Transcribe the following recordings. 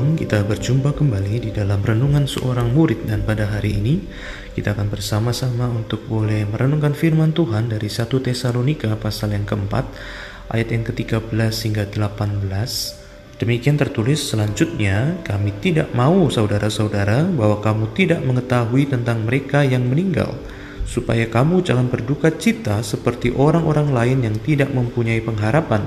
Shalom, kita berjumpa kembali di dalam renungan seorang murid dan pada hari ini kita akan bersama-sama untuk boleh merenungkan firman Tuhan dari 1 Tesalonika pasal yang keempat ayat yang ke-13 hingga 18. Demikian tertulis selanjutnya, kami tidak mau saudara-saudara bahwa kamu tidak mengetahui tentang mereka yang meninggal, supaya kamu jangan berduka cita seperti orang-orang lain yang tidak mempunyai pengharapan.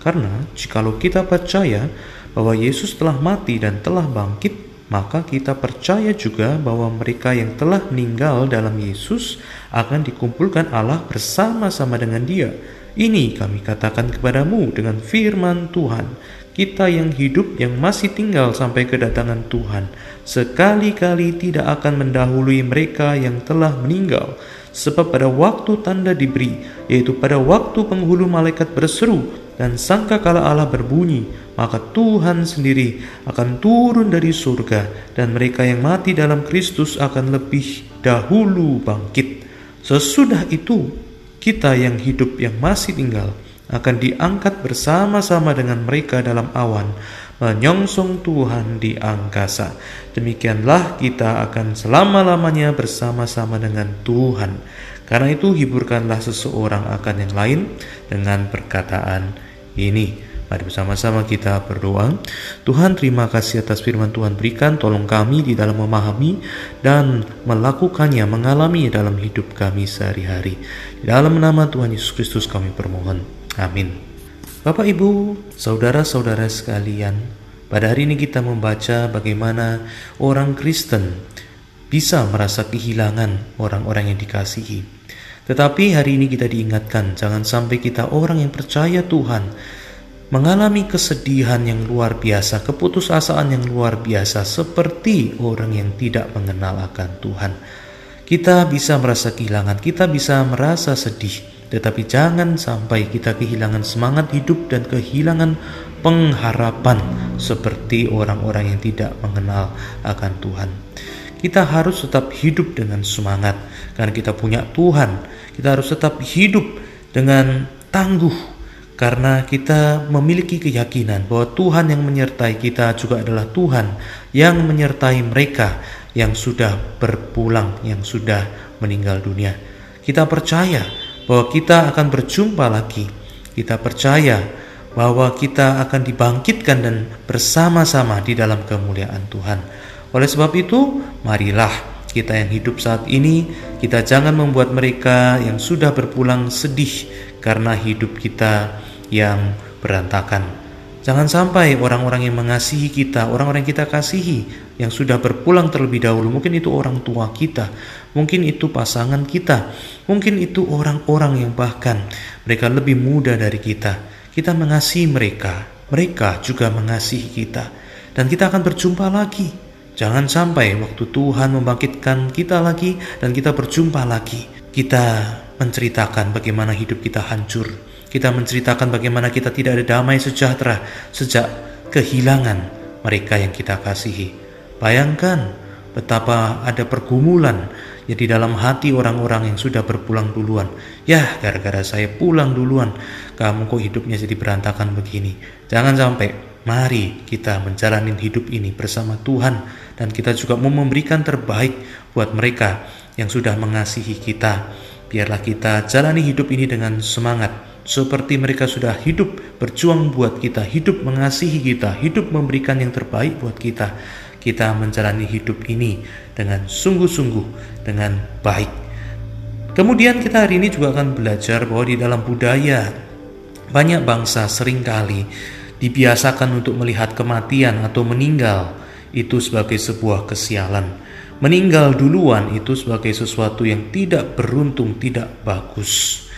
Karena jikalau kita percaya bahwa Yesus telah mati dan telah bangkit, maka kita percaya juga bahwa mereka yang telah meninggal dalam Yesus akan dikumpulkan Allah bersama-sama dengan Dia. Ini kami katakan kepadamu dengan firman Tuhan. Kita yang hidup yang masih tinggal sampai kedatangan Tuhan sekali-kali tidak akan mendahului mereka yang telah meninggal. Sebab pada waktu tanda diberi, yaitu pada waktu penghulu malaikat berseru, dan sangka kala Allah berbunyi, maka Tuhan sendiri akan turun dari surga dan mereka yang mati dalam Kristus akan lebih dahulu bangkit. Sesudah itu, kita yang hidup yang masih tinggal akan diangkat bersama-sama dengan mereka dalam awan menyongsong Tuhan di angkasa. Demikianlah kita akan selama-lamanya bersama-sama dengan Tuhan. Karena itu hiburkanlah seseorang akan yang lain dengan perkataan ini. Mari bersama-sama kita berdoa. Tuhan terima kasih atas firman Tuhan berikan. Tolong kami di dalam memahami dan melakukannya, mengalami dalam hidup kami sehari-hari. Di dalam nama Tuhan Yesus Kristus kami permohon. Amin. Bapak Ibu, saudara-saudara sekalian, pada hari ini kita membaca bagaimana orang Kristen bisa merasa kehilangan orang-orang yang dikasihi. Tetapi hari ini kita diingatkan, jangan sampai kita orang yang percaya Tuhan mengalami kesedihan yang luar biasa, keputusasaan yang luar biasa, seperti orang yang tidak mengenal akan Tuhan. Kita bisa merasa kehilangan, kita bisa merasa sedih, tetapi jangan sampai kita kehilangan semangat hidup dan kehilangan pengharapan seperti orang-orang yang tidak mengenal akan Tuhan. Kita harus tetap hidup dengan semangat karena kita punya Tuhan. Kita harus tetap hidup dengan tangguh karena kita memiliki keyakinan bahwa Tuhan yang menyertai kita juga adalah Tuhan yang menyertai mereka yang sudah berpulang, yang sudah meninggal dunia. Kita percaya bahwa kita akan berjumpa lagi. Kita percaya bahwa kita akan dibangkitkan dan bersama-sama di dalam kemuliaan Tuhan. Oleh sebab itu, marilah kita yang hidup saat ini, kita jangan membuat mereka yang sudah berpulang sedih karena hidup kita yang berantakan. Jangan sampai orang-orang yang mengasihi kita, orang-orang yang kita kasihi, yang sudah berpulang terlebih dahulu, mungkin itu orang tua kita, mungkin itu pasangan kita, mungkin itu orang-orang yang bahkan mereka lebih muda dari kita. Kita mengasihi mereka, mereka juga mengasihi kita, dan kita akan berjumpa lagi Jangan sampai waktu Tuhan membangkitkan kita lagi dan kita berjumpa lagi, kita menceritakan bagaimana hidup kita hancur. Kita menceritakan bagaimana kita tidak ada damai sejahtera sejak kehilangan mereka yang kita kasihi. Bayangkan betapa ada pergumulan ya di dalam hati orang-orang yang sudah berpulang duluan. Ya, gara-gara saya pulang duluan, kamu kok hidupnya jadi berantakan begini. Jangan sampai Mari kita menjalani hidup ini bersama Tuhan dan kita juga mau memberikan terbaik buat mereka yang sudah mengasihi kita. Biarlah kita jalani hidup ini dengan semangat seperti mereka sudah hidup berjuang buat kita, hidup mengasihi kita, hidup memberikan yang terbaik buat kita. Kita menjalani hidup ini dengan sungguh-sungguh dengan baik. Kemudian kita hari ini juga akan belajar bahwa di dalam budaya banyak bangsa sering kali dibiasakan untuk melihat kematian atau meninggal itu sebagai sebuah kesialan. Meninggal duluan itu sebagai sesuatu yang tidak beruntung, tidak bagus.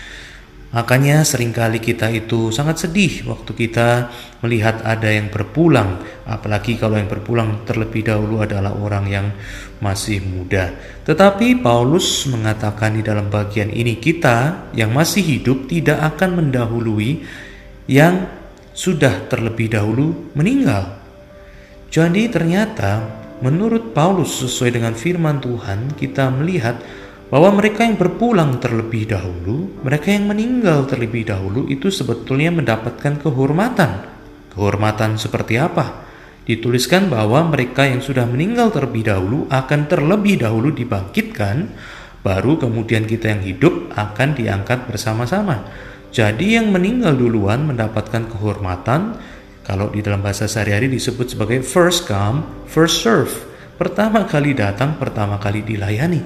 Makanya sering kali kita itu sangat sedih waktu kita melihat ada yang berpulang, apalagi kalau yang berpulang terlebih dahulu adalah orang yang masih muda. Tetapi Paulus mengatakan di dalam bagian ini kita yang masih hidup tidak akan mendahului yang sudah terlebih dahulu meninggal. Jadi ternyata menurut Paulus sesuai dengan firman Tuhan kita melihat bahwa mereka yang berpulang terlebih dahulu, mereka yang meninggal terlebih dahulu itu sebetulnya mendapatkan kehormatan. Kehormatan seperti apa? Dituliskan bahwa mereka yang sudah meninggal terlebih dahulu akan terlebih dahulu dibangkitkan, baru kemudian kita yang hidup akan diangkat bersama-sama. Jadi yang meninggal duluan mendapatkan kehormatan, kalau di dalam bahasa sehari-hari disebut sebagai first come, first serve. Pertama kali datang, pertama kali dilayani.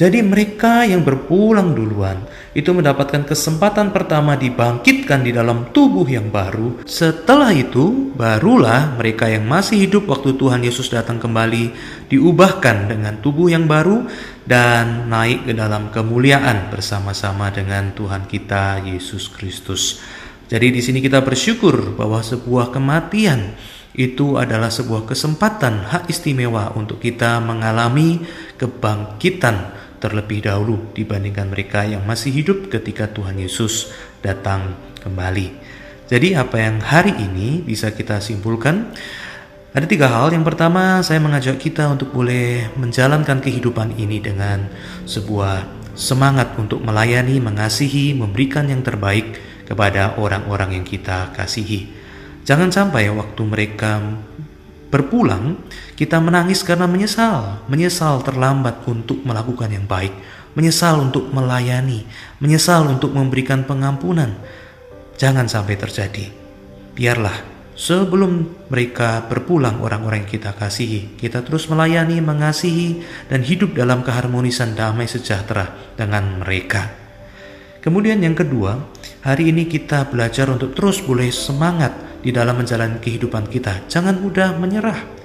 Jadi mereka yang berpulang duluan itu mendapatkan kesempatan pertama dibangkitkan di dalam tubuh yang baru. Setelah itu, barulah mereka yang masih hidup waktu Tuhan Yesus datang kembali diubahkan dengan tubuh yang baru dan naik ke dalam kemuliaan bersama-sama dengan Tuhan kita Yesus Kristus. Jadi di sini kita bersyukur bahwa sebuah kematian itu adalah sebuah kesempatan hak istimewa untuk kita mengalami kebangkitan terlebih dahulu dibandingkan mereka yang masih hidup ketika Tuhan Yesus datang kembali. Jadi apa yang hari ini bisa kita simpulkan? Ada tiga hal. Yang pertama, saya mengajak kita untuk boleh menjalankan kehidupan ini dengan sebuah semangat untuk melayani, mengasihi, memberikan yang terbaik kepada orang-orang yang kita kasihi. Jangan sampai waktu mereka berpulang, kita menangis karena menyesal, menyesal terlambat untuk melakukan yang baik, menyesal untuk melayani, menyesal untuk memberikan pengampunan. Jangan sampai terjadi. Biarlah sebelum mereka berpulang orang-orang yang kita kasihi, kita terus melayani, mengasihi, dan hidup dalam keharmonisan damai sejahtera dengan mereka. Kemudian yang kedua, hari ini kita belajar untuk terus boleh semangat di dalam menjalani kehidupan kita. Jangan mudah menyerah.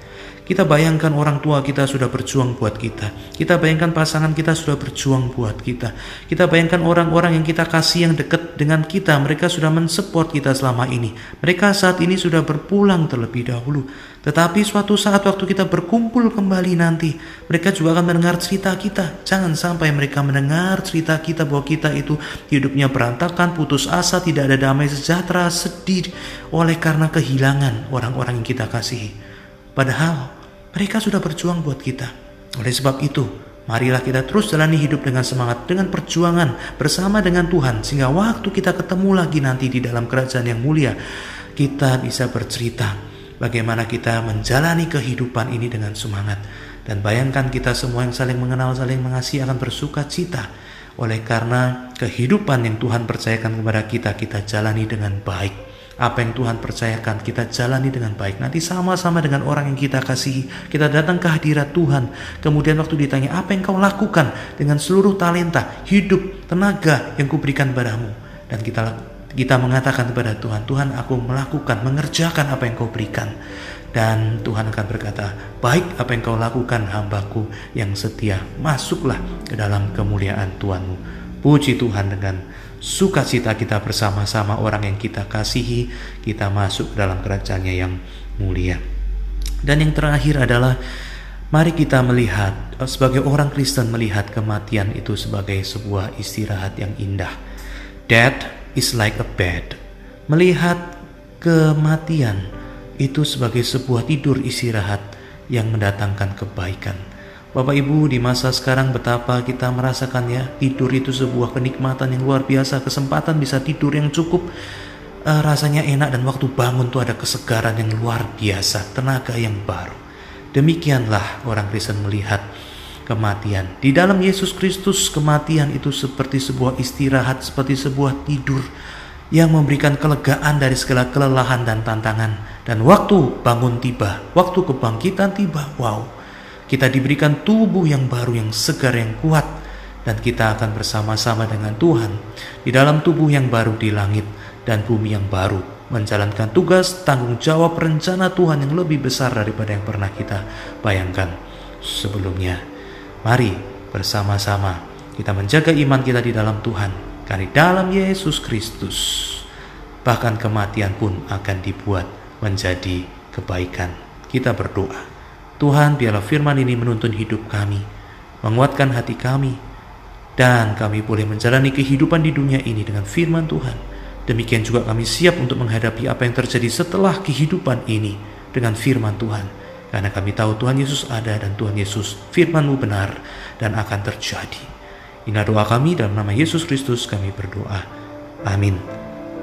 Kita bayangkan orang tua kita sudah berjuang buat kita. Kita bayangkan pasangan kita sudah berjuang buat kita. Kita bayangkan orang-orang yang kita kasih yang dekat dengan kita. Mereka sudah mensupport kita selama ini. Mereka saat ini sudah berpulang terlebih dahulu. Tetapi suatu saat waktu kita berkumpul kembali nanti, mereka juga akan mendengar cerita kita. Jangan sampai mereka mendengar cerita kita bahwa kita itu hidupnya berantakan, putus asa, tidak ada damai sejahtera, sedih oleh karena kehilangan orang-orang yang kita kasihi. Padahal mereka sudah berjuang buat kita. Oleh sebab itu, marilah kita terus jalani hidup dengan semangat, dengan perjuangan bersama dengan Tuhan, sehingga waktu kita ketemu lagi nanti di dalam kerajaan yang mulia, kita bisa bercerita bagaimana kita menjalani kehidupan ini dengan semangat. Dan bayangkan kita semua yang saling mengenal, saling mengasihi akan bersuka cita. Oleh karena kehidupan yang Tuhan percayakan kepada kita, kita jalani dengan baik apa yang Tuhan percayakan kita jalani dengan baik. Nanti sama-sama dengan orang yang kita kasihi, kita datang ke hadirat Tuhan. Kemudian waktu ditanya apa yang kau lakukan dengan seluruh talenta, hidup, tenaga yang kuberikan padamu. Dan kita kita mengatakan kepada Tuhan, Tuhan aku melakukan, mengerjakan apa yang kau berikan. Dan Tuhan akan berkata, baik apa yang kau lakukan hambaku yang setia, masuklah ke dalam kemuliaan Tuhanmu. Puji Tuhan dengan sukacita kita bersama-sama orang yang kita kasihi, kita masuk dalam kerajaannya yang mulia. Dan yang terakhir adalah mari kita melihat eh, sebagai orang Kristen melihat kematian itu sebagai sebuah istirahat yang indah. Death is like a bed. Melihat kematian itu sebagai sebuah tidur istirahat yang mendatangkan kebaikan. Bapak Ibu di masa sekarang betapa kita merasakan ya tidur itu sebuah kenikmatan yang luar biasa kesempatan bisa tidur yang cukup uh, rasanya enak dan waktu bangun tuh ada kesegaran yang luar biasa tenaga yang baru demikianlah orang Kristen melihat kematian. Di dalam Yesus Kristus kematian itu seperti sebuah istirahat seperti sebuah tidur yang memberikan kelegaan dari segala kelelahan dan tantangan. Dan waktu bangun tiba waktu kebangkitan tiba wow kita diberikan tubuh yang baru, yang segar, yang kuat, dan kita akan bersama-sama dengan Tuhan di dalam tubuh yang baru di langit dan bumi yang baru, menjalankan tugas tanggung jawab rencana Tuhan yang lebih besar daripada yang pernah kita bayangkan sebelumnya. Mari bersama-sama kita menjaga iman kita di dalam Tuhan, karena di dalam Yesus Kristus bahkan kematian pun akan dibuat menjadi kebaikan. Kita berdoa. Tuhan, biarlah firman ini menuntun hidup kami, menguatkan hati kami, dan kami boleh menjalani kehidupan di dunia ini dengan firman Tuhan. Demikian juga kami siap untuk menghadapi apa yang terjadi setelah kehidupan ini dengan firman Tuhan. Karena kami tahu Tuhan Yesus ada dan Tuhan Yesus firmanmu benar dan akan terjadi. Inilah doa kami dalam nama Yesus Kristus kami berdoa. Amin.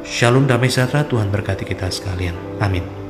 Shalom damai sejahtera Tuhan berkati kita sekalian. Amin.